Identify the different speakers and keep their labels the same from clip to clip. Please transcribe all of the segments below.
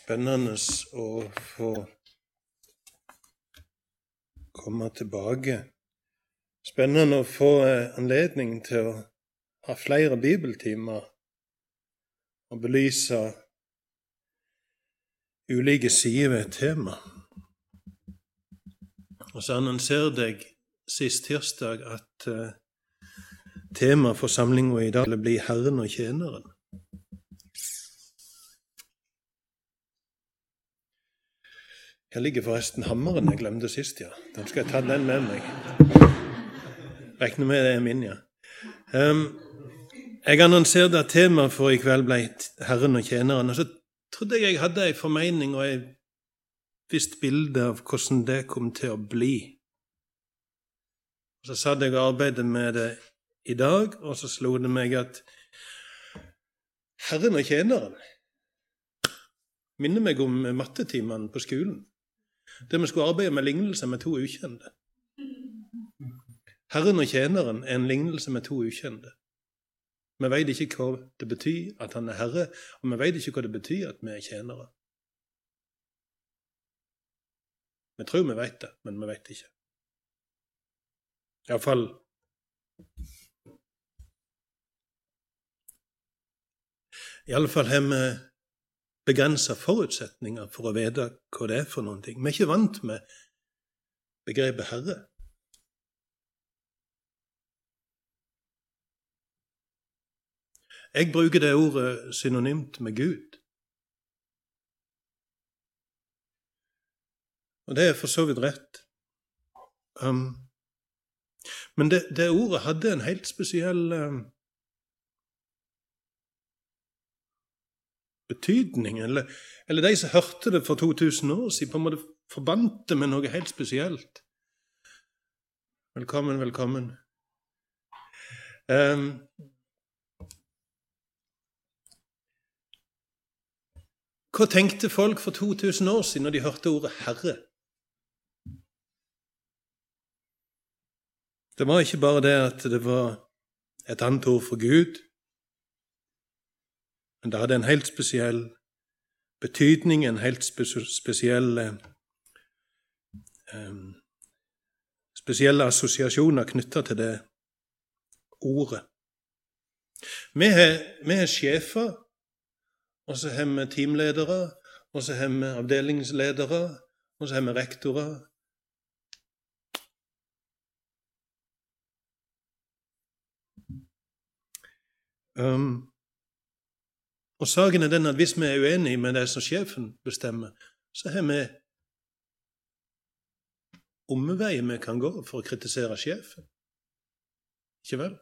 Speaker 1: spennende å få komme tilbake. Spennende å få eh, anledning til å ha flere bibeltimer og belyse ulike sider ved et tema. Og så annonserte jeg sist tirsdag at uh, temaet for samlinga i dag ville bli Herren og tjeneren. Her ligger forresten hammeren jeg glemte sist, ja. Da skal jeg ta den med meg. Regner med det er min, ja. Um, jeg annonserte at temaet for i kveld ble Herren og tjeneren. Og så trodde jeg jeg hadde ei formening og et visst bilde av hvordan det kom til å bli. Og Så satt jeg og arbeidet med det i dag, og så slo det meg at Herren og tjeneren minner meg om mattetimene på skolen der vi skulle arbeide med lignelse med to ukjente. Herren og tjeneren er en lignelse med to ukjente. Vi veit ikke hva det betyr at han er herre, og vi veit ikke hva det betyr at vi er tjenere. Vi tror vi veit det, men vi veit ikke. Iallfall Iallfall har vi begrensa forutsetninger for å vite hva det er for noen ting. Vi er ikke vant med begrepet Herre. Jeg bruker det ordet synonymt med Gud. Og det er for så vidt rett. Um, men det, det, ordet hadde en helt spesiell um, betydning, eller, eller, de som hørte det for 2000 år siden, på en måte forbandt det med noe helt spesielt. Velkommen, velkommen. Um, hva tenkte folk for 2000 år siden når de hørte ordet 'Herre'? Det var ikke bare det at det var et annet ord for Gud. Men det hadde en helt spesiell betydning, en helt spesiell um, Spesielle assosiasjoner knytta til det ordet. Vi har, sjefer, og så har vi teamledere, og så har vi avdelingsledere, og så har vi rektorer. Um, og saken er den at hvis vi er uenige med det som sjefen bestemmer, så har vi omveier vi kan gå for å kritisere sjefen. Ikke vel?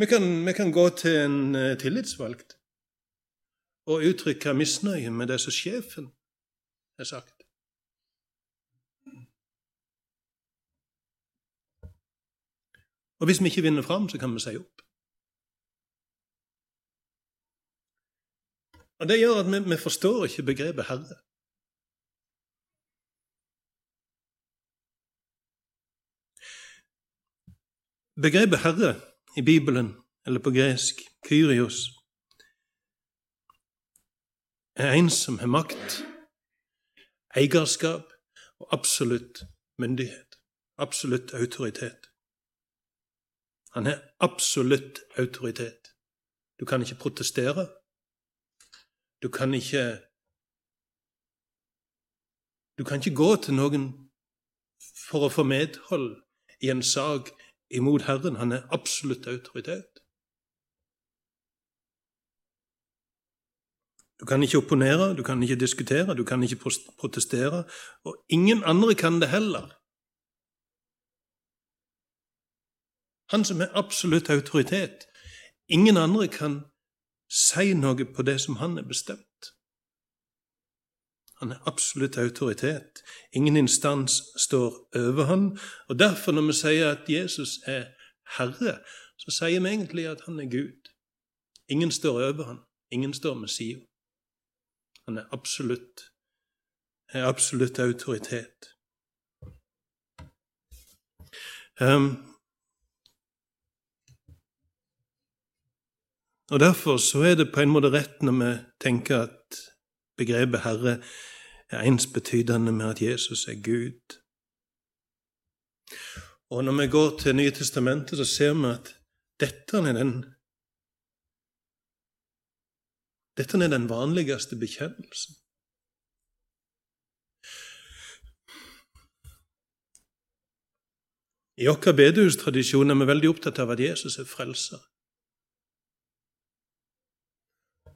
Speaker 1: Vi kan, vi kan gå til en uh, tillitsvalgt og uttrykke misnøye med det som sjefen har sagt. Og hvis vi ikke vinner fram, så kan vi si opp. Og Det gjør at vi, vi forstår ikke begrepet Herre. Begrepet Herre i Bibelen, eller på gresk Kyrios, er en som har makt, eierskap og absolutt myndighet. Absolutt autoritet. Han har absolutt autoritet. Du kan ikke protestere. Du kan ikke Du kan ikke gå til noen for å få medhold i en sak imot Herren. Han er absolutt autoritet. Du kan ikke opponere, du kan ikke diskutere, du kan ikke protestere. Og ingen andre kan det heller. Han som er absolutt autoritet. Ingen andre kan si noe på det som han er bestemt. Han er absolutt autoritet. Ingen instans står over han. Og Derfor, når vi sier at Jesus er Herre, så sier vi egentlig at han er Gud. Ingen står over han. Ingen står med sida. Han er absolutt, er absolutt autoritet. Um, Og Derfor så er det på en måte rett når vi tenker at begrepet Herre er ensbetydende med at Jesus er Gud. Og når vi går til Nye testamentet, så ser vi at dette er den dette er den vanligste bekjennelsen. I vår bedehustradisjon er vi veldig opptatt av at Jesus er frelser.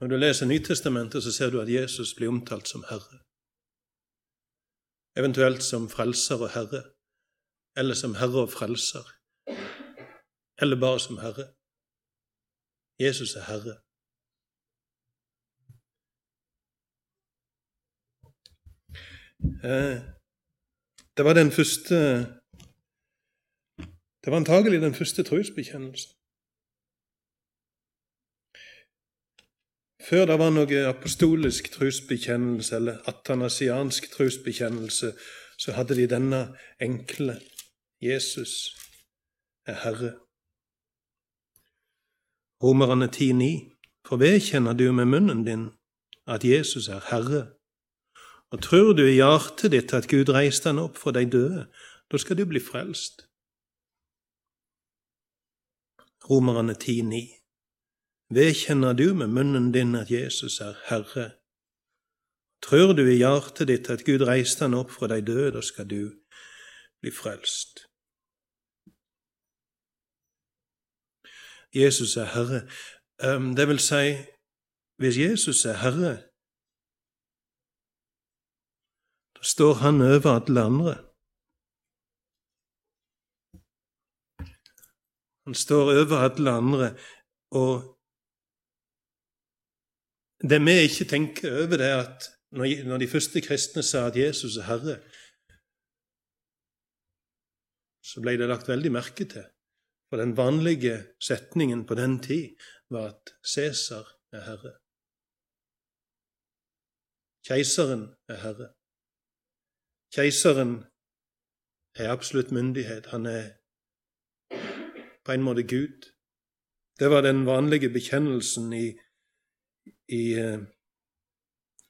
Speaker 1: Når du leser Nytestamentet, så ser du at Jesus blir omtalt som Herre. Eventuelt som frelser og herre, eller som herre og frelser, eller bare som herre. Jesus er herre. Eh, det var den første Det var antagelig den første trosbekjennelsen. Før det var noe apostolisk trosbekjennelse eller atanasiansk trosbekjennelse, så hadde de denne enkle Jesus er Herre. Romerne 10,9.: For vedkjenner du med munnen din at Jesus er Herre, og tror du i hjertet ditt at Gud reiste han opp for de døde, da skal du bli frelst. Romerne 10,9. Vedkjenner du med munnen din at Jesus er Herre? Tror du i hjertet ditt at Gud reiste han opp fra de døde, da skal du bli frelst. Jesus er Herre. Ehm, det vil si, hvis Jesus er Herre, da står han over alle andre. Han står over alle andre, og det vi ikke tenker over, det er at når de første kristne sa at Jesus er Herre, så ble det lagt veldig merke til. For den vanlige setningen på den tid var at Cæsar er herre. Keiseren er herre. Keiseren er absolutt myndighet. Han er på en måte Gud. Det var den vanlige bekjennelsen i, i, eh,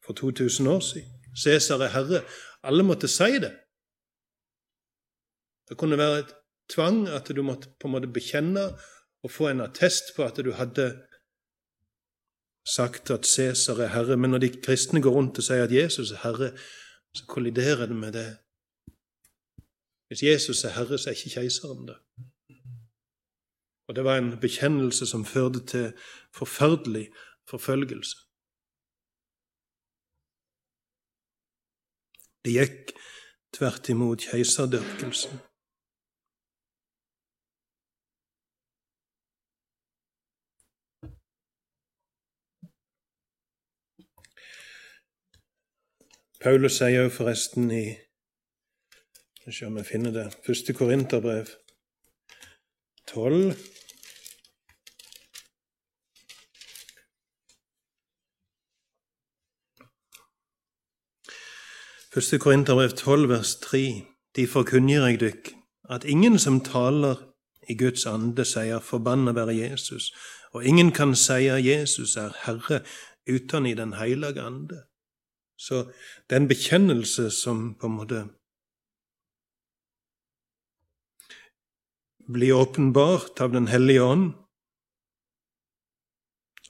Speaker 1: for 2000 år siden. Cæsar er herre. Alle måtte si det. Det kunne være et tvang at du måtte på en måte bekjenne og få en attest på at du hadde sagt at Cæsar er herre. Men når de kristne går rundt og sier at Jesus er herre, så kolliderer det med det. Hvis Jesus er herre, så er ikke keiseren det. Og det var en bekjennelse som førte til forferdelig forfølgelse. Det gikk tvert imot keiserdyrkelsen. Paulus sier jo forresten i Skal vi se om jeg finner det Første Korinterbrev, tolv 1. Korinterbrev 12, vers 3. De kunngjør jeg dykk at ingen som taler i Guds ande, sier 'forbanna være Jesus', og ingen kan seie 'Jesus er Herre' uten i Den hellige ande. Så det er en bekjennelse som på en måte blir åpenbart av Den hellige ånd,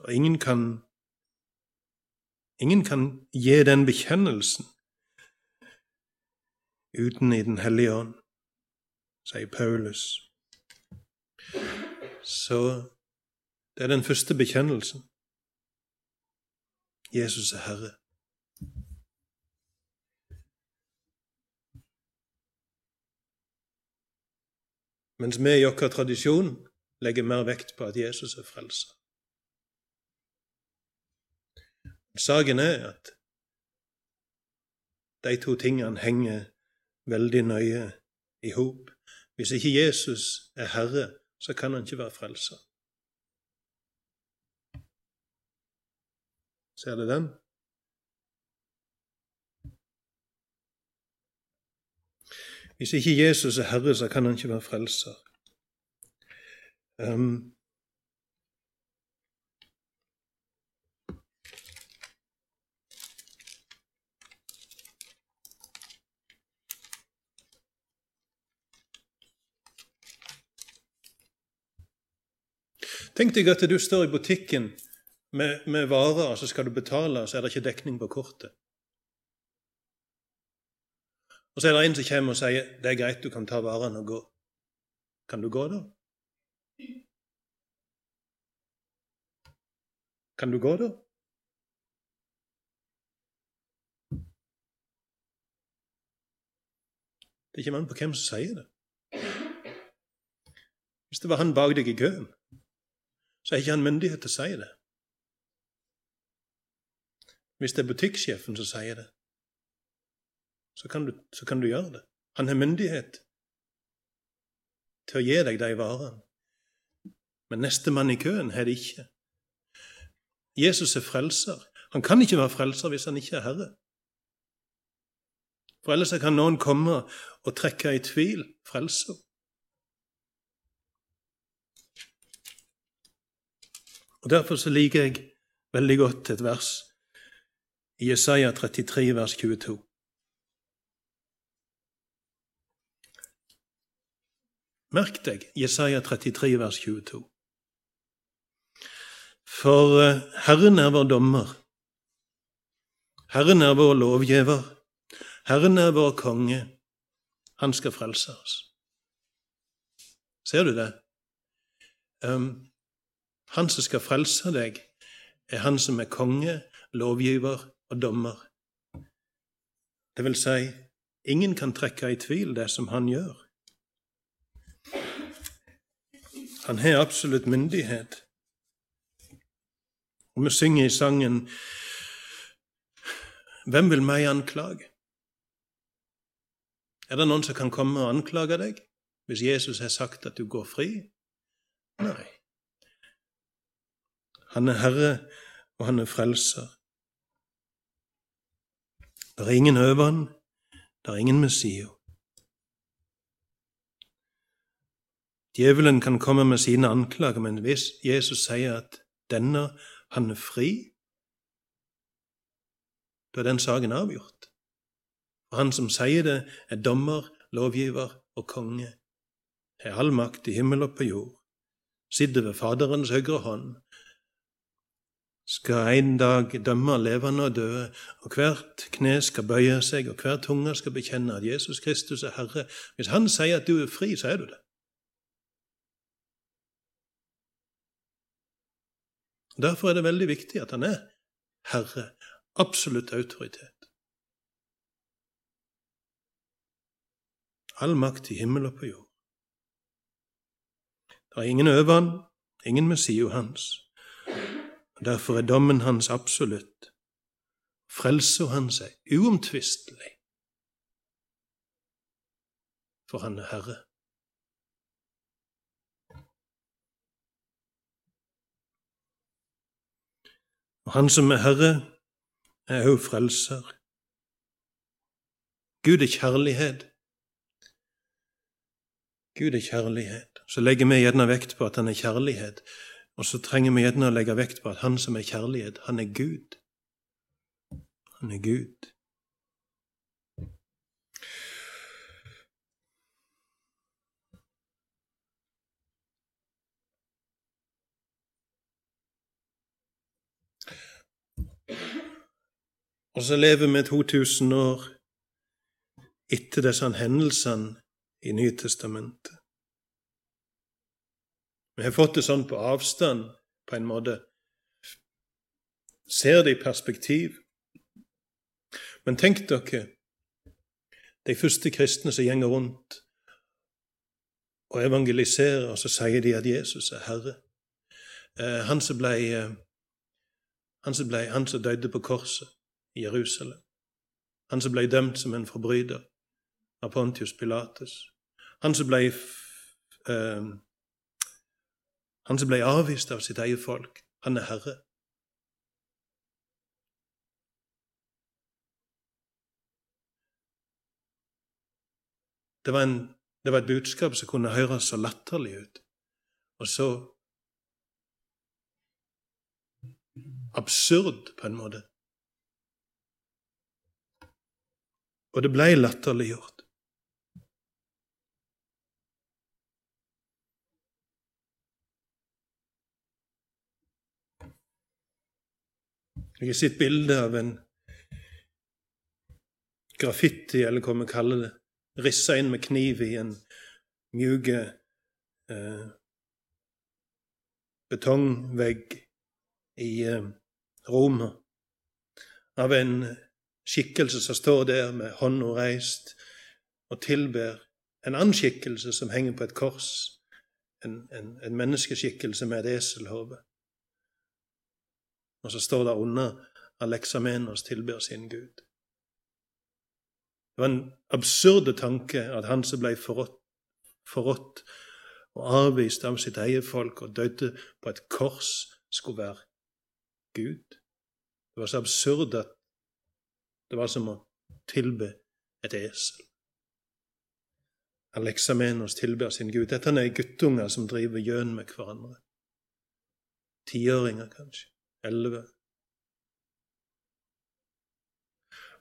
Speaker 1: og ingen kan, ingen kan gi den bekjennelsen uten i Den hellige ånd, sier Paulus. Så det er den første bekjennelsen. Jesus er Herre. Mens vi i vår tradisjon legger mer vekt på at Jesus er frelser. Saken er at de to tingene henger veldig nøye i hop. Hvis ikke Jesus er Herre, så kan han ikke være frelser. Ser du den? Hvis ikke Jesus er Herre, så kan han ikke være frelser. Um, Tenk deg at du står i butikken med, med varer, så skal du betale, og så er det ikke dekning på kortet. Og så er det en som kommer og sier det er greit, du kan ta varene og gå. Kan du gå, da? Kan du gå, da? Det er ikke an på hvem som sier det. Hvis det var han bak deg i køen, så er ikke han myndighet til å si det. Hvis det er butikksjefen som sier det, så kan, du, så kan du gjøre det. Han har myndighet til å gi deg de varene. Men nestemann i køen har det ikke. Jesus er frelser. Han kan ikke være frelser hvis han ikke er herre. For ellers kan noen komme og trekke i tvil frelser. Og Derfor så liker jeg veldig godt et vers i Jesaja 33, vers 22. Merk deg Jesaja 33, vers 22. For eh, Herren er vår dommer. Herren er vår lovgiver. Herren er vår konge. Han skal frelse oss. Ser du det? Um, han som skal frelse deg, er han som er konge, lovgiver og dommer. Det vil si, ingen kan trekke i tvil det som han gjør. Han har absolutt myndighet. Og vi synger i sangen Hvem vil meg anklage? Er det noen som kan komme og anklage deg hvis Jesus har sagt at du går fri? Nei. Han er Herre, og han er frelser. Det er ingen over han, det er ingen Messio. Djevelen kan komme med sine anklager, men hvis Jesus sier at denne, han er fri, da er den saken avgjort. Og han som sier det, er dommer, lovgiver og konge, har all makt i himmel og på jord, sitter ved Faderens høyre hånd, skal en dag dømme levende og døde, og hvert kne skal bøye seg, og hver tunge skal bekjenne at Jesus Kristus er Herre. Hvis Han sier at du er fri, så er du det. Derfor er det veldig viktig at han er herre, absolutt autoritet. All makt i himmel og på jord. Det er ingen over han, ingen Messio hans. Derfor er dommen hans absolutt. Frelser han seg uomtvistelig. For han er Herre. Og Han som er Herre, er òg frelser. Gud er kjærlighet. Gud er kjærlighet. Så legger vi gjerne vekt på at han er kjærlighet, og så trenger vi gjerne å legge vekt på at han som er kjærlighet, han er Gud. Han er Gud. Og så lever vi 2000 år etter disse hendelsene i Nytestamentet. Vi har fått det sånn på avstand, på en måte. Ser det i perspektiv. Men tenk dere de første kristne som gjenger rundt og evangeliserer, og så sier de at Jesus er Herre. Eh, han som ble, eh, han som, ble, han som døde på korset i Jerusalem. Han som ble dømt som en forbryter av Pontius Pilatus. Han som ble uh, Han som ble avvist av sitt eget folk. Han er herre. Det var, en, det var et budskap som kunne høres så latterlig ut, og så absurd på en måte. og det ble latterliggjort. Jeg har sett bilde av en graffiti, eller hva vi kaller det, rissa inn med kniv i en mjuk eh, betongvegg i eh, Roma av en skikkelse som står der med hånda reist og tilber en annen skikkelse som henger på et kors, en, en, en menneskeskikkelse med et eselhode. Og så står det under Alexamenos tilber sin Gud. Det var en absurde tanke at han som ble forrådt, forrådt og avvist av sitt eget folk og døde på et kors, skulle være Gud. Det var så absurd at det var som å tilbe et esel. Alexamenos tilber sin Gud. Dette er guttunger som driver gjøn med hverandre. Tiåringer, kanskje. Elleve.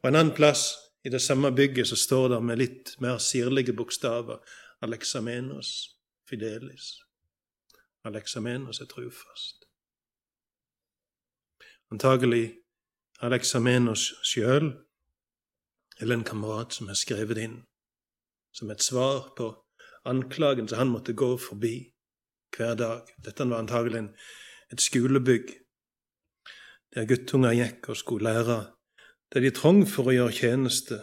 Speaker 1: Og en annen plass i det samme bygget så står det med litt mer sirlige bokstaver Alexamenos fidelis. Alexamenos er trufast. Antagelig Alexamenos sjøl eller en kamerat som har skrevet inn som et svar på anklagen som han måtte gå forbi hver dag. Dette var antagelig et skolebygg der guttunga gikk og skulle lære det de trong for å gjøre tjeneste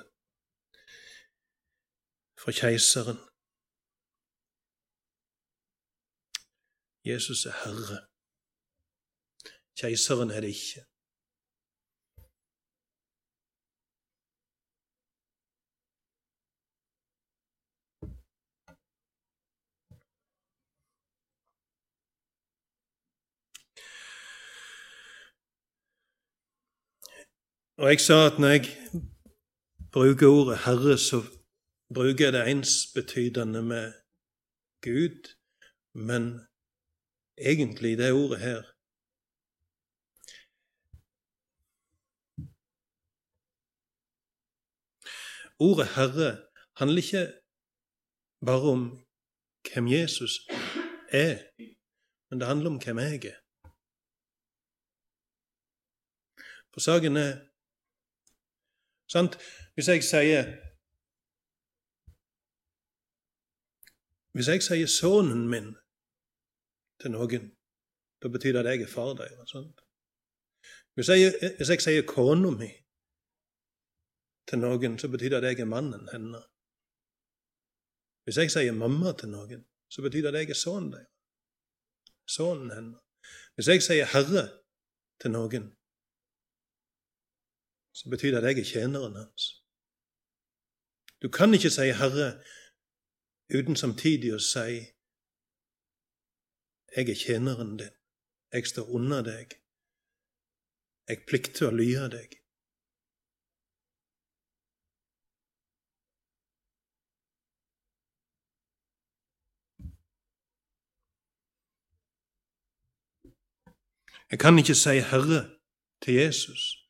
Speaker 1: for keiseren. Jesus er Herre. Keiseren er det ikke. Og jeg sa at når jeg bruker ordet Herre, så bruker jeg det ensbetydende med Gud, men egentlig det ordet her Ordet Herre handler ikke bare om hvem Jesus er, men det handler om hvem jeg er. For saken er Sant? Hvis jeg sier Hvis jeg sier 'sønnen min' til noen, da betyr det at jeg er far deres. Hvis jeg, hvis jeg sier 'kona mi' til noen, så betyr det at jeg er mannen hennes. Hvis jeg sier 'mamma' til noen, så betyr det at jeg er sønnen deres. Sønnen hennes. Hvis jeg sier 'herre' til noen, så betyr det at jeg er tjeneren hans. Du kan ikke si 'Herre' uten samtidig å si 'Jeg er tjeneren din. Jeg står under deg. Jeg plikter å lyde deg.' Jeg kan ikke si 'Herre' til Jesus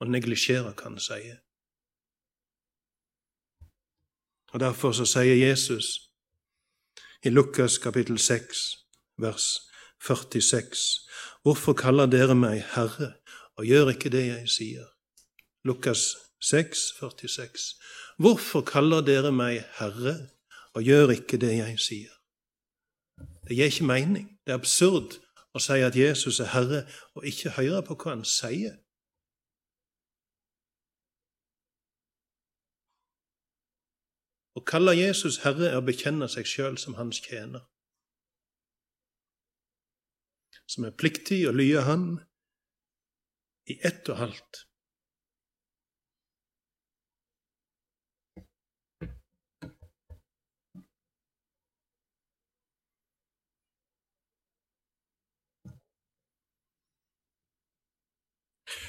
Speaker 1: og neglisjere hva han sier. Og Derfor så sier Jesus i Lukas kapittel 6, vers 46.: Hvorfor kaller dere meg Herre, og gjør ikke det jeg sier? Lukas 6, 46. Hvorfor kaller dere meg Herre, og gjør ikke det jeg sier? Det gir ikke mening. Det er absurd å si at Jesus er Herre, og ikke høre på hva han sier. Å kalle Jesus Herre er å bekjenne seg sjøl som hans tjener, som er pliktig å lye Han i ett og halvt.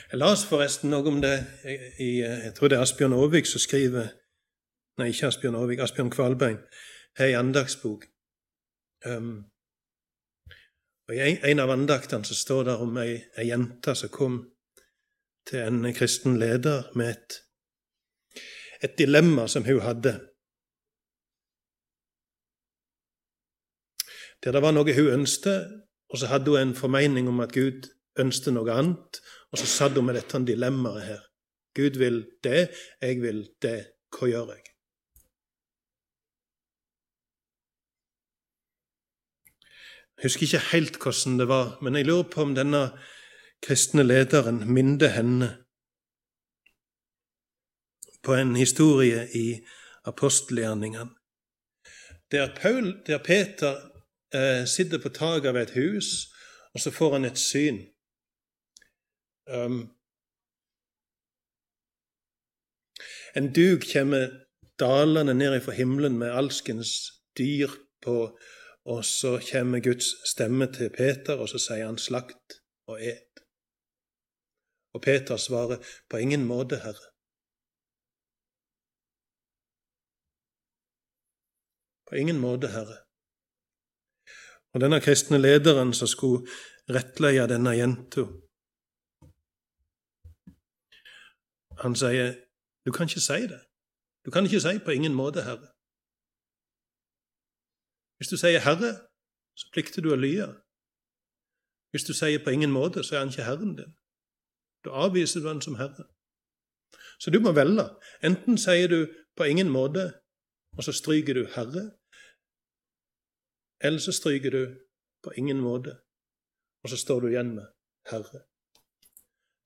Speaker 1: Jeg las forresten noe om det i, jeg tror det er Asbjørn Aavik som skriver Nei, ikke Asbjørn Aavik. Asbjørn Kvalbein har ei andagsbok. Um, og I en av andaktene så står det om ei, ei jente som kom til en kristen leder med et, et dilemma som hun hadde. Der det var noe hun ønsket, og så hadde hun en formening om at Gud ønsket noe annet, Og så satt hun med dette dilemmaet her. Gud vil det, jeg vil det. Hva gjør jeg? Husker ikke helt hvordan det var, men jeg lurer på om denne kristne lederen minde henne på en historie i apostelgjerningene, der, der Peter eh, sitter på taket av et hus, og så får han et syn. Um, en duk kommer dalende ned fra himmelen med alskens dyr på, og så kommer Guds stemme til Peter, og så sier han 'slakt og et'. Og Peter svarer 'på ingen måte, Herre'. På ingen måte, Herre. Og denne kristne lederen som skulle rettleie denne jenta, han sier, 'Du kan ikke si det. Du kan ikke si 'på ingen måte, Herre'. Hvis du sier 'Herre', så plikter du å lye. Hvis du sier 'på ingen måte', så er han ikke Herren din. Da avviser du han som Herre. Så du må velge. Enten sier du 'på ingen måte', og så stryker du 'Herre', eller så stryker du på ingen måte, og så står du igjen med Herre.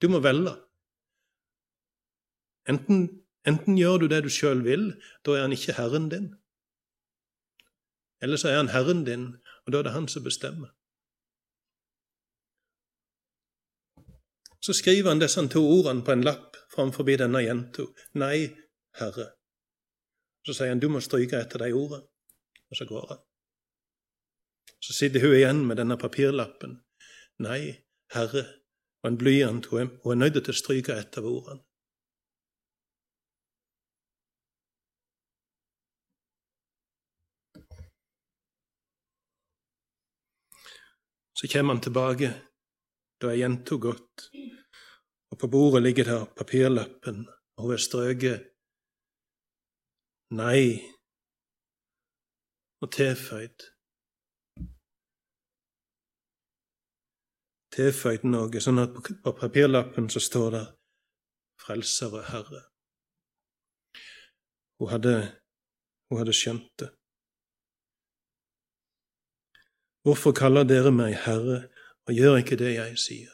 Speaker 1: Du må velge. Enten, enten gjør du det du sjøl vil, da er han ikke Herren din. Eller så er han Herren din, og da er det han som bestemmer. Så skriver han disse to ordene på en lapp framfor denne jenta. Nei, Herre. Så sier han du må stryke etter de ordene, og så går han. Så sitter hun igjen med denne papirlappen. Nei, Herre, og en blyant. Hun er nødt til å stryke etter ordene. Så kommer han tilbake. Da er jenta gått, og på bordet ligger der papirlappen, og hun er strøket nei og tilføyd. tilføyd noe, sånn at på papirlappen så står det 'Frelser og Herre'. Hun hadde, hun hadde skjønt det. Hvorfor kaller dere meg Herre og gjør ikke det jeg sier?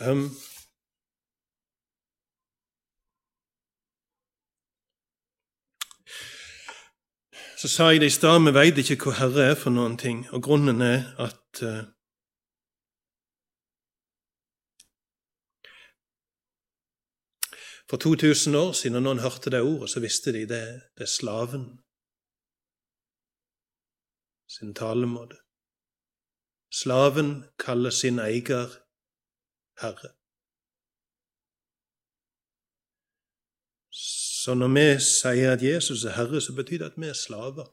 Speaker 1: Um, Så sa jeg det i stad, vi veit ikke hva Herre er for noen ting, og grunnen er at uh, For 2000 år siden, når noen hørte det ordet, så visste de det, det er slaven sin talemåte. Slaven kaller sin eier herre. Så når vi sier at Jesus er Herre, så betyr det at vi er slaver.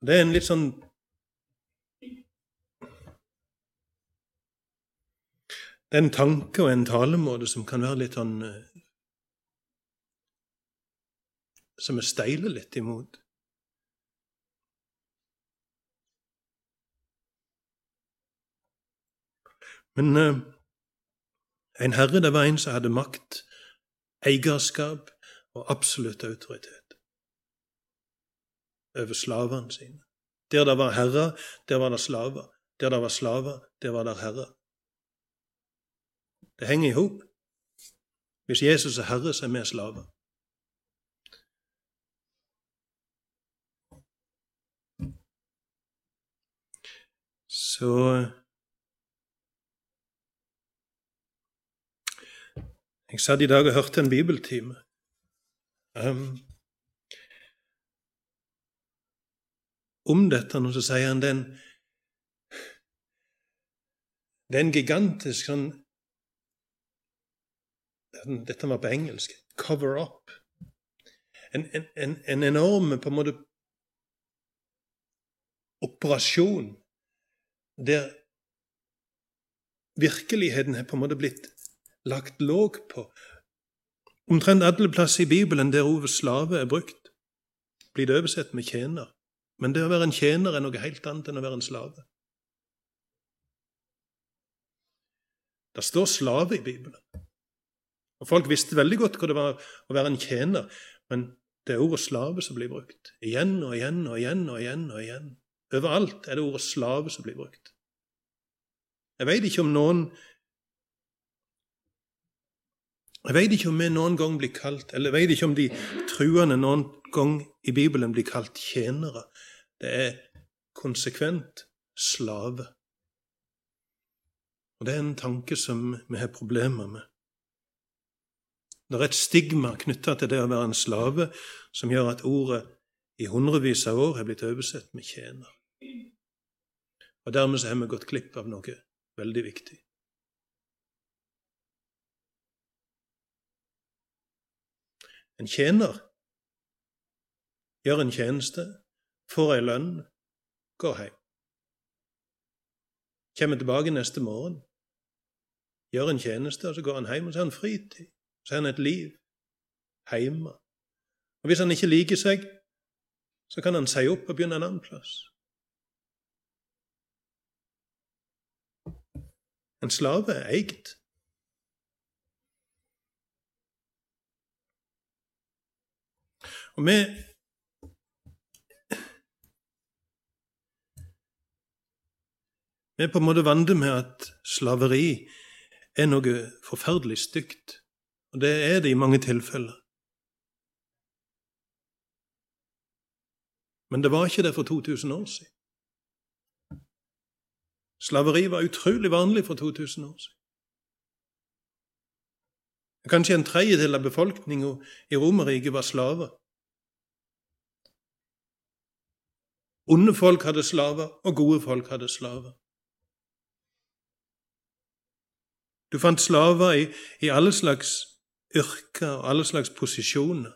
Speaker 1: Det er en litt sånn Det er en tanke og en talemåte som kan være litt sånn eh, Som vi steiler litt imot. Men eh, en herre, det var en som hadde makt eierskap og absolutt autoritet over slavene sine. Der det var herrer, der var det slaver. Der det var slaver, der var det herrer. Det henger i hop. Hvis Jesus er herre, så er vi slaver. Så Jeg satt i dag og hørte en bibeltime. Um, om dette, og så sier han den Det er en gigantisk sånn Dette var på engelsk. Cover up. En, en, en, en enorm på en måte operasjon der virkeligheten er på en måte blitt lagt låg på. Omtrent alle plasser i Bibelen der ordet slave er brukt, blir det oversett med tjener. Men det å være en tjener er noe helt annet enn å være en slave. Det står slave i Bibelen. Og Folk visste veldig godt hva det var å være en tjener, men det er ordet slave som blir brukt. Igjen og igjen og igjen og igjen. og igjen. Overalt er det ordet slave som blir brukt. Jeg veit ikke om noen Jeg veit ikke om vi noen gang blir kalt, eller jeg veit ikke om de truende noen gang i Bibelen blir kalt tjenere. Det er konsekvent slave. Og det er en tanke som vi har problemer med. Det er et stigma knytta til det å være en slave som gjør at ordet i hundrevis av år har blitt oversett med tjener. Og dermed så har vi gått glipp av noe veldig viktig. En tjener gjør en tjeneste, får ei lønn, går hjem. Kommer tilbake neste morgen, gjør en tjeneste, og så går han hjem, og så har han fritid. Så har han et liv hjemme. Og Hvis han ikke liker seg, så kan han si opp og begynne en annen plass. En slave er eid. Og vi Vi er på en måte vant med at slaveri er noe forferdelig stygt. Og det er det i mange tilfeller. Men det var ikke det for 2000 år siden. Slaveri var utrolig vanlig for 2000 år siden. Kanskje en tredjedel av befolkninga i Romerriket var slaver. Onde folk hadde slaver, og gode folk hadde slaver. Du fant slaver i, i alle slags yrker og alle slags posisjoner.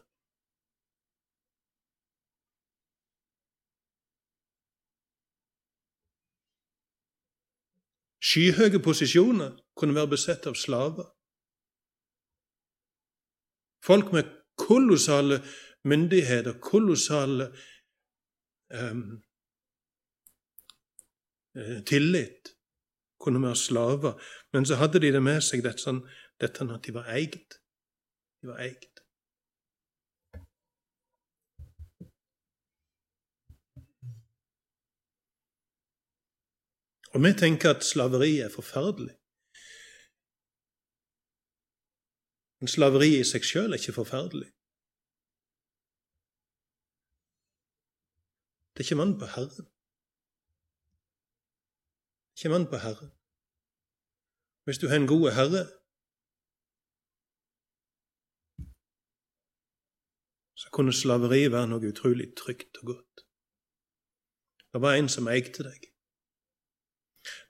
Speaker 1: Skyhøye posisjoner kunne være besett av slaver. Folk med kolossale myndigheter, kolossale um, tillit, kunne være slaver. Men så hadde de det med seg dette, sånn, dette at de var eid. De var eid. Og vi tenker at slaveri er forferdelig. Men slaveri i seg sjøl er ikke forferdelig. Det er ikke mann på Herren. Det er ikke mann på Herren. Hvis du har en god herre, så kunne slaveri være noe utrolig trygt og godt. Det var en som eide deg.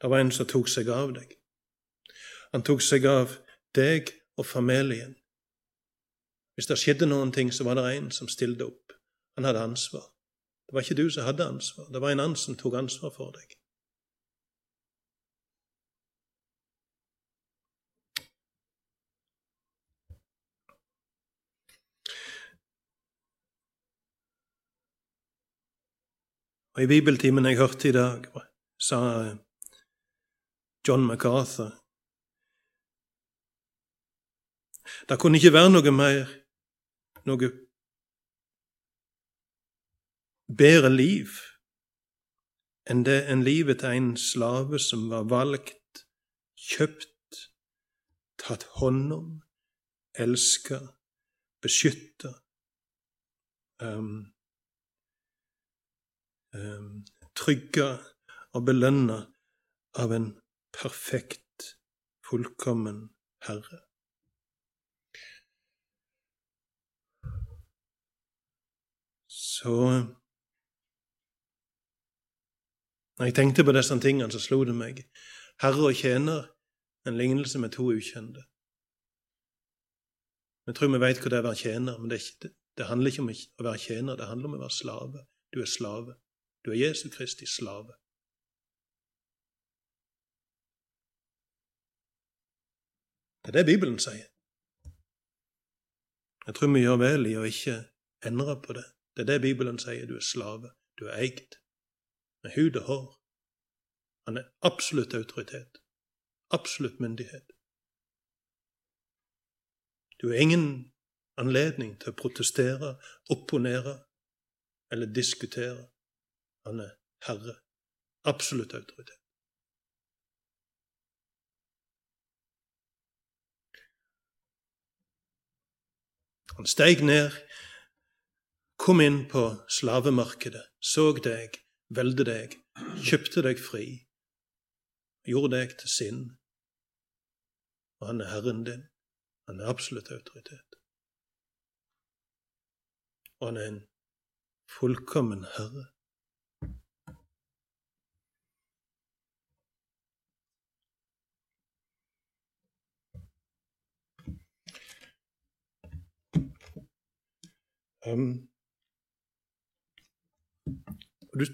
Speaker 1: Det var en som tok seg av deg. Han tok seg av deg og familien. Hvis det skjedde noen ting, så var det en som stilte opp. Han hadde ansvar. Det var ikke du som hadde ansvar, det var en annen som tok ansvar for deg. Og I bibeltimen jeg hørte i dag, sa John MacArthur Det kunne ikke være noe mer, noe bedre liv enn det enn livet til en slave som var valgt, kjøpt, tatt hånd om, elska, beskytta. Um, Ehm, trygga og belønna av en perfekt, fullkommen Herre. Så Når jeg tenkte på disse tingene, så slo det meg Herre og tjener, en lignelse med to ukjente. Vi tror vi vet hva det er å være tjener, men det, det handler ikke om å være tjener, det handler om å være slave. Du er slave. Du er Jesu Kristi slave. Det er det Bibelen sier. Jeg tror vi gjør vel i å ikke endre på det. Det er det Bibelen sier. Du er slave. Du er eid med hud og hår. Han er absolutt autoritet. Absolutt myndighet. Du har ingen anledning til å protestere, opponere eller diskutere. Han er herre. Absolutt autoritet. Han steig ned, kom inn på slavemarkedet, så deg, velde deg, kjøpte deg fri, gjorde deg til sin. Og han er Herren din. Han er absolutt autoritet. Og han er en fullkommen Herre. Um, du,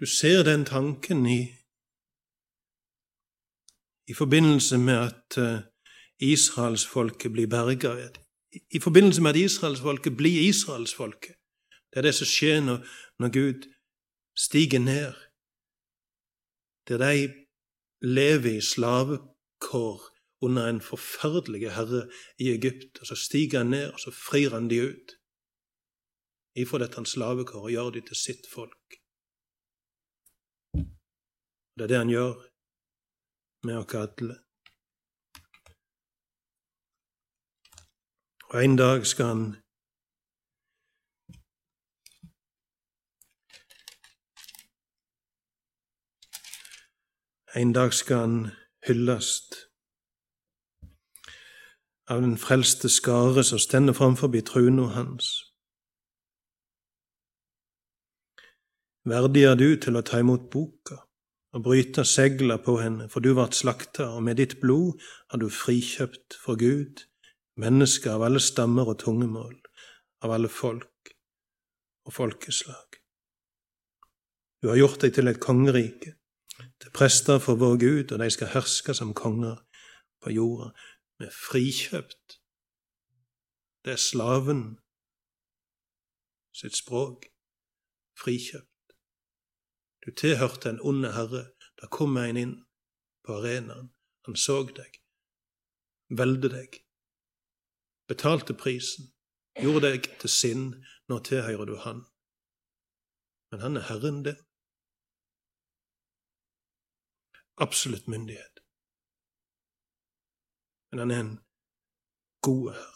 Speaker 1: du, ser den tanken i, i forbindelse med at uh, israelsfolket blir berga. I, forbindelse med at israelsfolket blir israelsfolket. Det er det som skjer når, når Gud stiger ned, der de lever i slavekår under en forferdelig herre i Egypt. Og så stiger han ned, og så frir han de ut ifra dette slavekår og gjør de til sitt folk. Det er det han gjør med oss alle. Og en dag skal han En dag skal han hyllast av den frelste skare som stender framfor trona hans. Verdig er du til å ta imot boka og bryte segla på henne, for du vart slakta, og med ditt blod har du frikjøpt for Gud mennesker av alle stammer og tungemål, av alle folk og folkeslag. Du har gjort deg til et kongerike, til prester for vår Gud, og de skal herske som konger på jorda med frikjøpt. Det er slaven sitt språk. Frikjøpt. Du tilhørte en onde herre. Da kom en inn på arenaen. Han så deg, velde deg, betalte prisen, gjorde deg til sinn. Nå tilhører du han. Men han er Herren din. Absolutt myndighet men han er en god øre.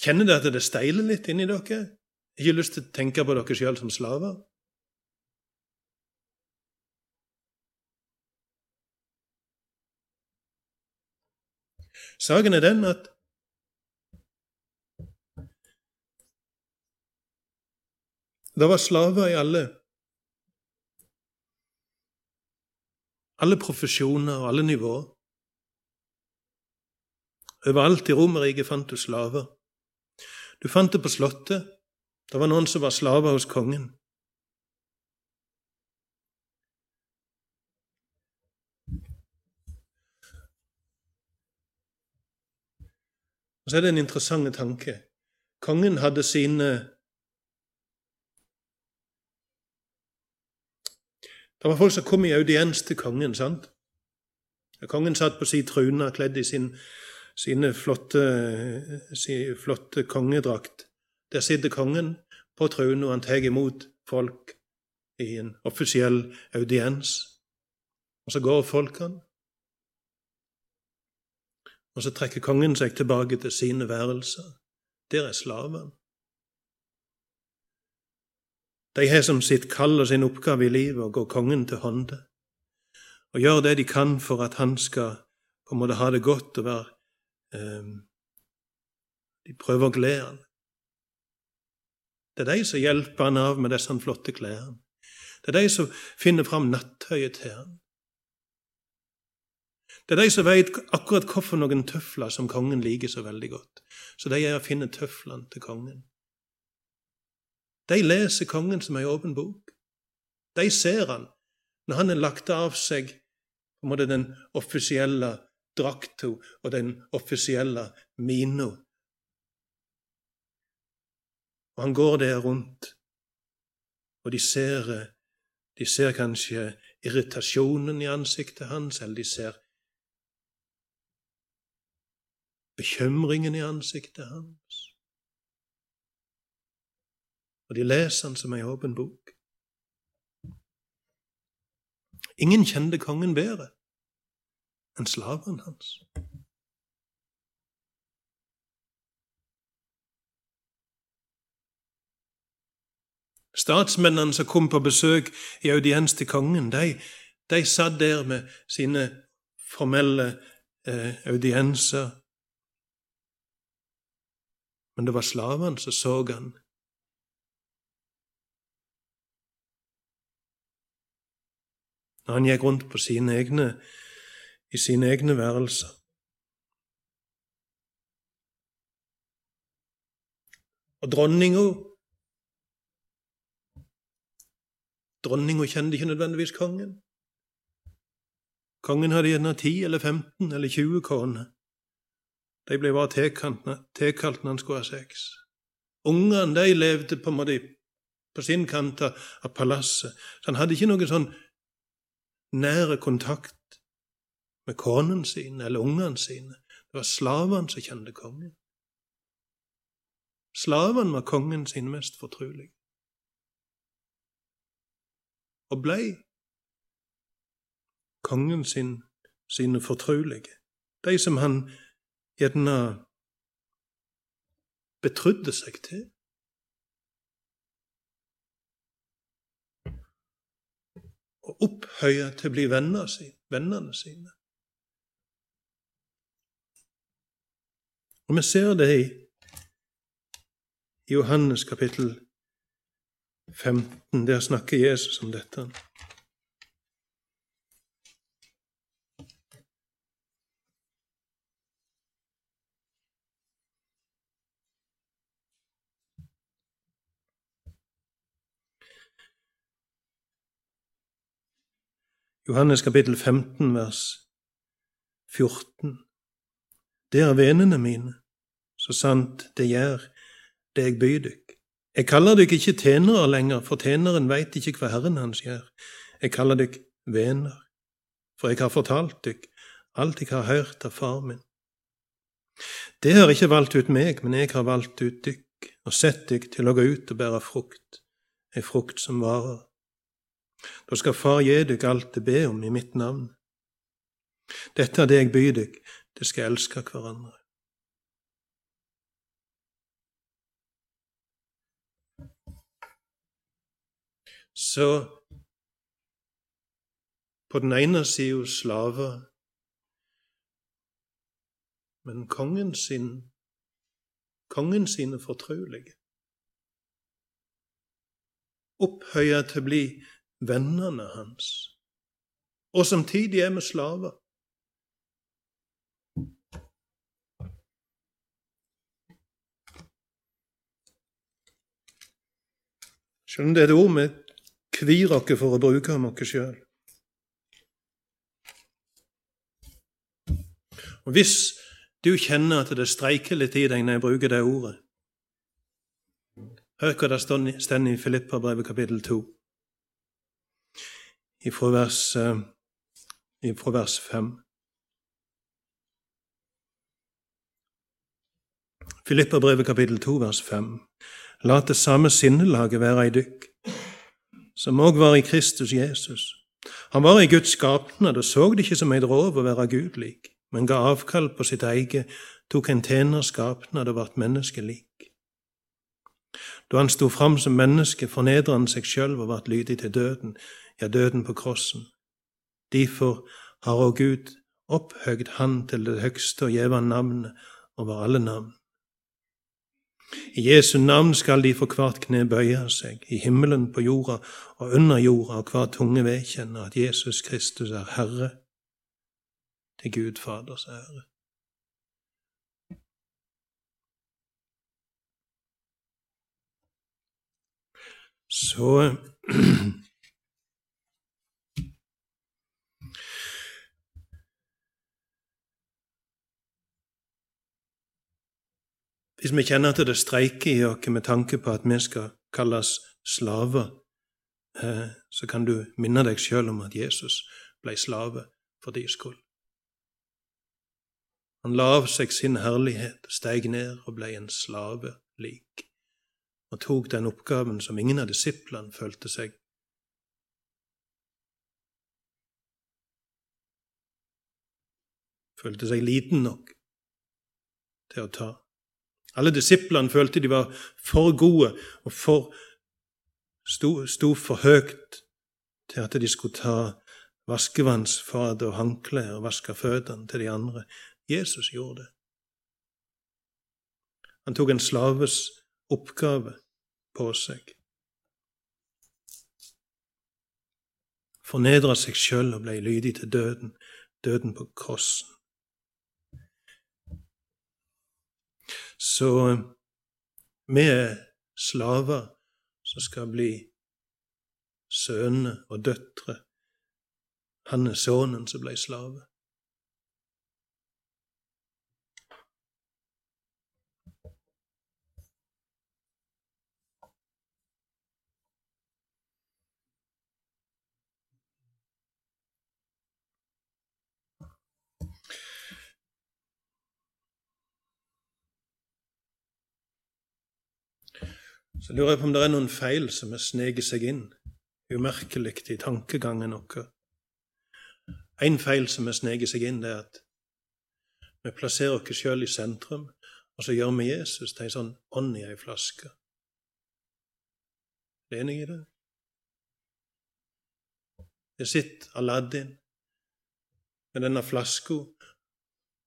Speaker 1: Kjenner dere at det steiler litt inni dere? Ikke lyst til å tenke på dere sjøl som slaver? Saken er den at det var slaver i alle alle profesjoner og alle nivåer. Overalt i Romerriket fant du slaver. Du fant det på Slottet. Det var noen som var slaver hos kongen. Og så er det en interessant tanke. Kongen hadde sine Det var folk som kom i audiens til kongen. sant? Kongen satt på sin trune kledd i sin, sine flotte, sin flotte kongedrakt. Der sitter kongen på truna, og han tar imot folk i en offisiell audiens. Og så går folkene. Og så trekker kongen seg tilbake til sine værelser. Der er slaven. De har som sitt kall og sin oppgave i livet å gå kongen til hånde og gjøre det de kan for at han skal på en måte ha det godt og være eh, De prøver å glede han. Det er de som hjelper han av med disse flotte klærne. Det er de som finner fram nattøyet til han. Det er de som vet akkurat hvorfor noen tøfler som kongen liker så veldig godt. Så de er å finne tøflene til kongen. De leser kongen som ei åpen bok. De ser han når han har lagt av seg den offisielle drakta og den offisielle mina. Og han går der rundt, og de ser, de ser kanskje irritasjonen i ansiktet hans, eller de ser bekymringen i ansiktet hans. Og de leser han som ei åpen bok. Ingen kjente kongen bedre enn slaven hans. Statsmennene som kom på besøk i audiens til kongen, de, de satt der med sine formelle eh, audienser. Men det var slavene som så han. Når han gikk rundt på sine egne, i sine egne værelser. Og dronninga Dronninga kjente ikke nødvendigvis kongen. Kongen hadde gjerne 10 eller 15 eller 20 koner. De ble bare tilkalt når han skulle ha sex. Ungene de levde på, måte, på sin kant av palasset, så han hadde ikke noen sånn nære kontakt med konen sin eller ungene sine. Det var slavene som kjente kongen. Slavene var kongen sin mest fortrolige og blei kongen sin, sine fortrolige, de som han gjerne betrudde seg til. Og opphøye til å bli venner sin, vennene sine. Og vi ser det i Johannes kapittel 15. Der snakker Jesus om dette. Johannes kapittel 15, vers 14. Det er vennene mine, så sant det gjør det jeg byr dykk. Jeg kaller dykk ikke tjenere lenger, for tjeneren veit ikke hva Herren hans gjør. Jeg kaller dykk venner, for jeg har fortalt dykk alt jeg har hørt av far min. Det har ikke valgt ut meg, men jeg har valgt ut dykk og sett dykk til å gå ut og bære frukt, ei frukt som varer. Da skal Far gi dykk alt det ber om i mitt navn. Dette er det jeg byr dykk, det skal elske hverandre. Så på den ene sida slaver, men kongen sin kongen sine fortrolige. Opphøya til å bli vennene hans, og samtidig er vi slaver. Selv om det er et ord vi kvir oss for å bruke om oss sjøl. Og Hvis du kjenner at det streiker litt i deg når jeg bruker det ordet Hør hva det står i Filippa brevet kapittel 2, ifra ifra vers 5. Filippabrevet kapittel 2, vers 5. La det samme sinnelaget være i dykk, som òg var i Kristus Jesus. Han var i Guds skapnad og så det ikke som ei rov å være Gud lik, men ga avkall på sitt eget, tok en tjeners skapnad og vart menneskelik. Da han sto fram som menneske, fornedret han seg sjøl og vart lydig til døden, ja, døden på krossen. Derfor har òg Gud opphøgd Han til det høgste og gjeve navnet over alle navn. I Jesu navn skal de for hvert kne bøye seg, i himmelen, på jorda og under jorda, og hver tunge vedkjenne at Jesus Kristus er Herre, til Gud Faders ære. Så Hvis vi kjenner at det streiker i oss med tanke på at vi skal kalles slaver, eh, så kan du minne deg sjøl om at Jesus ble slave for din skyld. Han la av seg sin herlighet, steg ned og ble en slave lik, og tok den oppgaven som ingen av disiplene følte seg følte seg liten nok til å ta. Alle disiplene følte de var for gode og for sto, sto for høyt til at de skulle ta vaskevannsfat og håndklær og vaske føttene til de andre. Jesus gjorde det. Han tok en slaves oppgave på seg. Fornedra seg sjøl og ble lydig til døden, døden på krossen. Så vi er slaver som skal bli sønner og døtre. Han er sønnen som ble slave. Så lurer jeg på om det er noen feil som har sneket seg inn umerkelig i tankegangen vår. En feil som har sneket seg inn, det er at vi plasserer oss sjøl i sentrum, og så gjør vi Jesus til en sånn ånd i ei flaske. Er du enig i det? Det sitter Aladdin med denne flaska.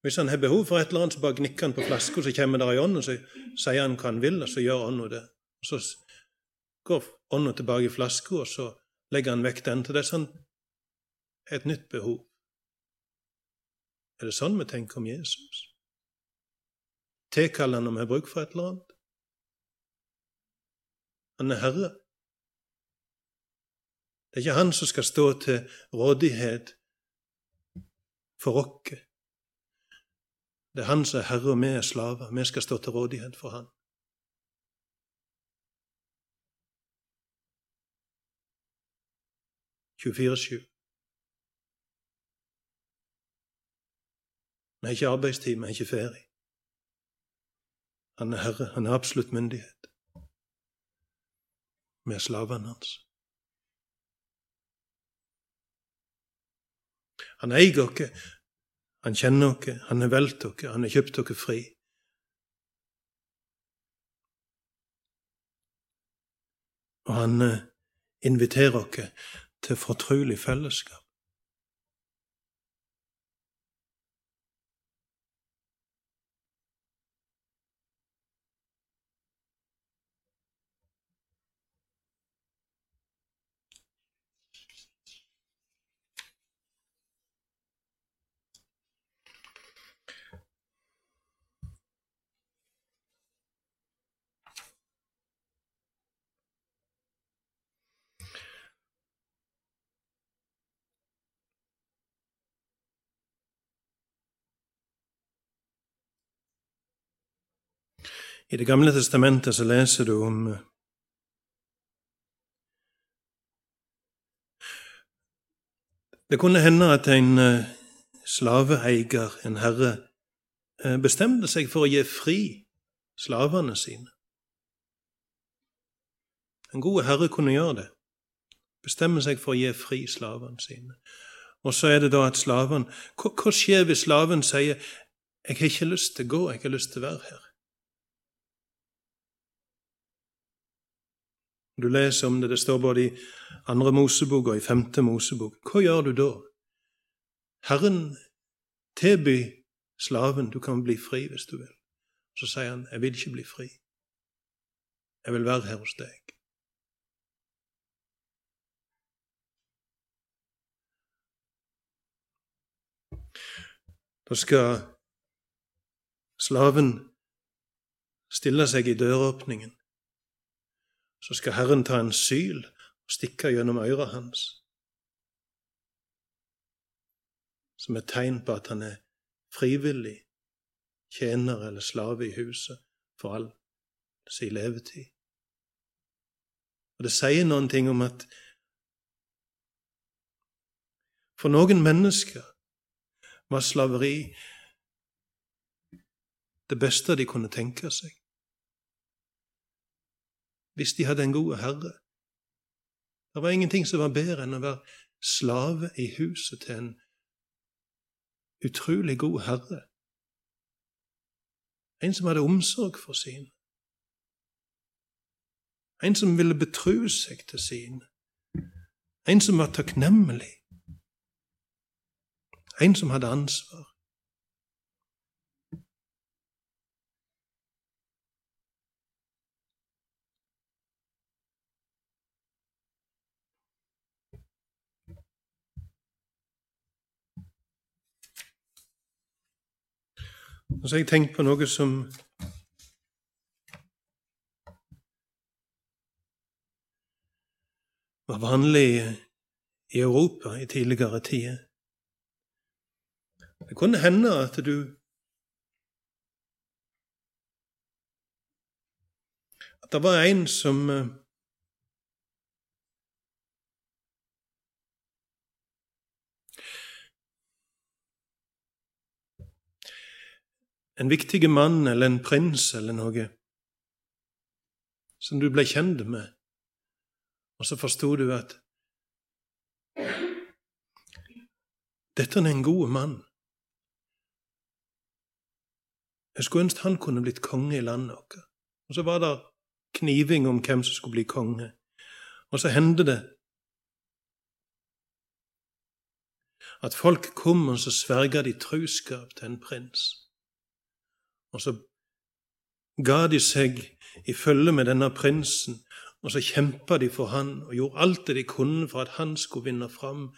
Speaker 1: Hvis han har behov for et eller annet, så bare gnikker han på flaska, så kommer det ei ånd, og så sier han hva han vil, og så gjør ånda det. Så går ånda tilbake i flaska, og så legger han vekk den til det er sånn et nytt behov. Er det sånn vi tenker om Jesus? Tilkaller han om vi har bruk for et eller annet? Han er Herre. Det er ikke han som skal stå til rådighet for oss. Det er han som er herre, og vi er slaver. Vi skal stå til rådighet for han. 24-7. Vi har ikke arbeidstid, vi har ikke ferie. Han er herre, han har absolutt myndighet. Vi er slavene hans. Han eier oss, han kjenner oss, han har valgt oss, han har kjøpt oss fri. Og han eh, inviterer oss til fortrolig fellesskap. I Det gamle testamentet så leser du om eh, Det kunne hende at en eh, slaveeier, en herre, eh, bestemte seg for å gi fri slavene sine. En god herre kunne gjøre det. Bestemme seg for å gi fri slavene sine. Og så er det da at slaven hva, hva skjer hvis slaven sier 'Jeg har ikke lyst til å gå, jeg har lyst til å være her'? Du leser om det, det står både i andre Mosebok og i femte Mosebok. Hva gjør du da? Herren tilbyr slaven du kan bli fri hvis du vil. Så sier han, 'Jeg vil ikke bli fri. Jeg vil være her hos deg.' Da skal slaven stille seg i døråpningen så skal Herren ta en syl og stikke gjennom øret hans, som et tegn på at han er frivillig tjener eller slave i huset for all sin levetid. Og Det sier noen ting om at for noen mennesker var slaveri det beste de kunne tenke seg. Hvis de hadde en god herre. Det var ingenting som var bedre enn å være slave i huset til en utrolig god herre. En som hadde omsorg for sine. En som ville betro seg til sine. En som var takknemlig. En som hadde ansvar. Og så har jeg tenkt på noe som var vanlig i Europa i tidligere tider. Det kunne hende at du At det var en som En viktig mann eller en prins eller noe som du ble kjent med, og så forsto du at dette er en god mann. Jeg skulle ønske han kunne blitt konge i landet vårt. Og så var det kniving om hvem som skulle bli konge. Og så hendte det at folk kom og så sverga de truskap til en prins. Og så ga de seg i følge med denne prinsen, og så kjempa de for han og gjorde alt det de kunne for at han skulle vinne fram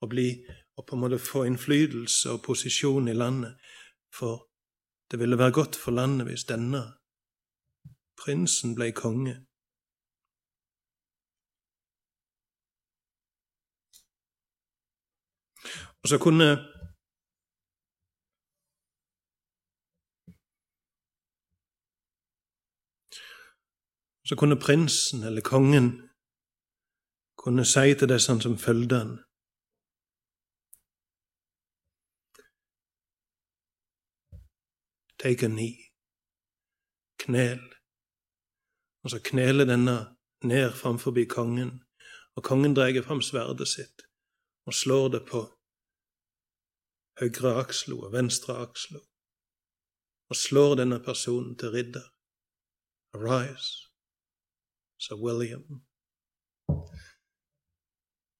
Speaker 1: og, bli, og på en måte få innflytelse og posisjon i landet. For det ville være godt for landet hvis denne prinsen ble konge. Og så kunne Så kunne prinsen eller kongen kunne si til disse som fulgte han Take a knee. Knel. Og så kneler denne ned framfor kongen, og kongen drar fram sverdet sitt og slår det på høyre akslo og venstre akslo, og slår denne personen til ridder. Arise, sa William.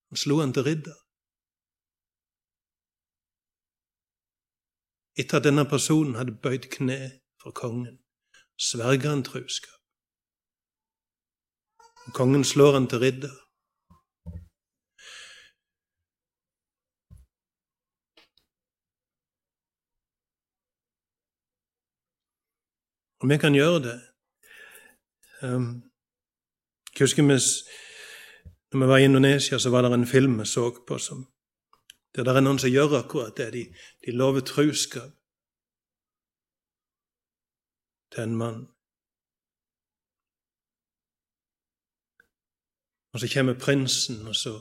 Speaker 1: Han slo han til ridder. Etter at denne personen hadde bøyd kne for kongen, sverger han truskap. Kongen slår han til ridder. Og vi kan gjøre det. Um, jeg husker vi, når vi var i Indonesia, så var det en film vi så på som der det er noen som gjør akkurat det. De, de lover truskap til en mann. Og så kommer prinsen, og så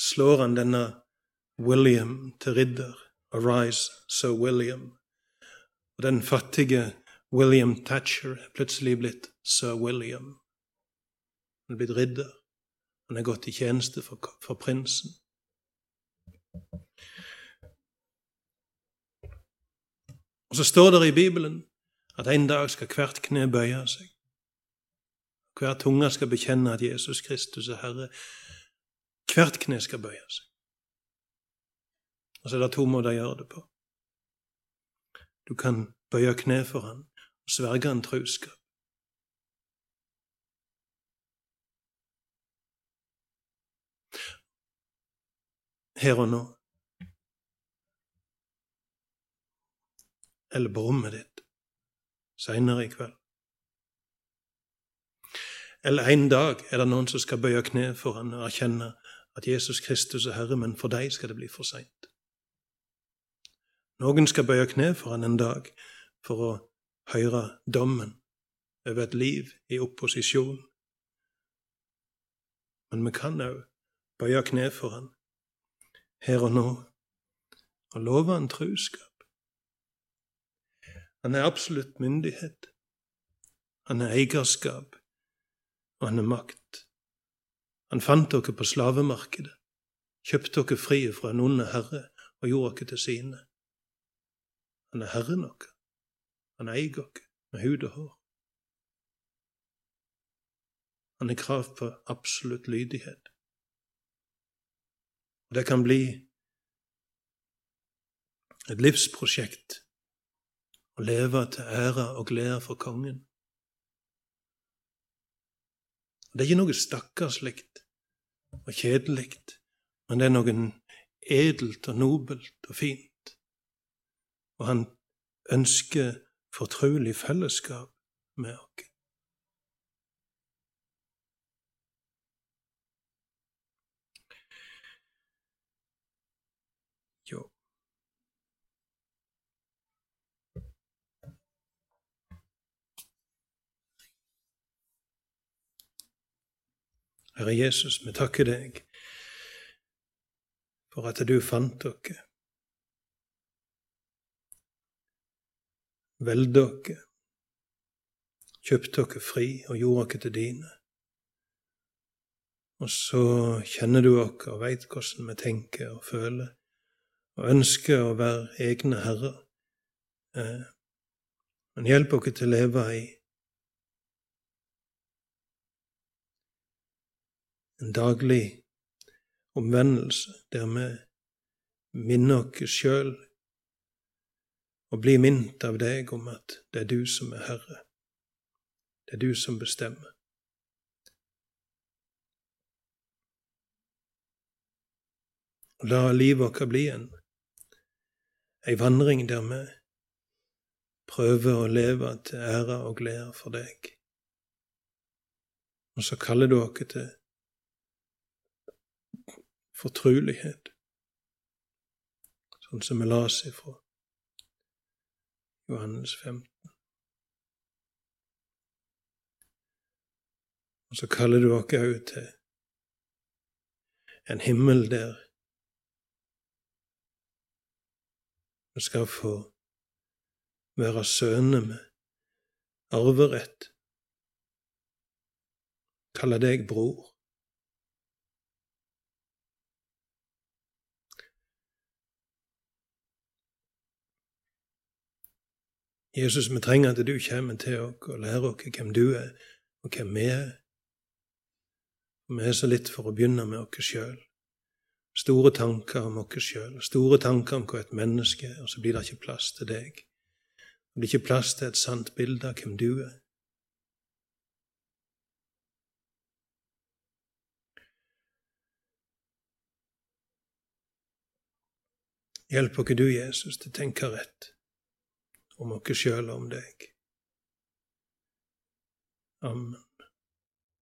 Speaker 1: slår han denne William til ridder. Arise, Sir William. Og den fattige William Thatcher er plutselig blitt Sir William. Han er blitt ridder. Han er gått i tjeneste for, for prinsen. Og så står det i Bibelen at en dag skal hvert kne bøye seg. Hver tunge skal bekjenne at Jesus Kristus er Herre. Hvert kne skal bøye seg. Og så er det to måter å gjøre det på. Du kan bøye kne for han og sverge en truskap. Her og nå. Eller på rommet ditt seinere i kveld. eller en dag er det noen som skal bøye kne for han og erkjenne at Jesus Kristus er Herre, men for deg skal det bli for seint. Noen skal bøye kne for han en dag for å høre dommen over et liv i opposisjon. Men vi kan òg bøye kne for han her og nå og lover han truskap. Han er absolutt myndighet. Han er eierskap, og han er makt. Han fant dere på slavemarkedet, kjøpte dere fri fra en onde herre og gjorde dere til sine. Han er herren dere. Han eier dere med hud og hår. Han har krav på absolutt lydighet. Det kan bli et livsprosjekt å leve til ære og glede for kongen. Det er ikke noe stakkarslig og kjedelig, men det er noe edelt og nobelt og fint. Og han ønsker fortrolig fellesskap med oss. Herre Jesus, vi takker deg for at du fant dere, Velde dere, kjøpte dere fri og gjorde dere til dine. Og så kjenner du oss og veit hvordan vi tenker og føler, og ønsker å være egne herrer. Eh, men hjelp oss til å leve i en daglig omvendelse der vi minner oss sjøl og blir minnet av deg om at det er du som er Herre. Det er du som bestemmer. La livet vårt bli en, ei vandring der vi prøver å leve til ære og glede for deg. Og så kaller du oss til fortrulighet, sånn som vi las ifra Johannes 15. Og så kaller du oss òg til en himmel der vi skal få være sønner med arverett. Kalle deg bror. Jesus, vi trenger at du kommer til oss og lærer oss hvem du er, og hvem vi er. Vi er så litt for å begynne med oss sjøl. Store tanker om oss sjøl, store tanker om hva et menneske er, og så blir det ikke plass til deg. Det blir ikke plass til et sant bilde av hvem du er. Hjelp oss du, Jesus, til å tenke rett om oss sjøl og om deg. Amen.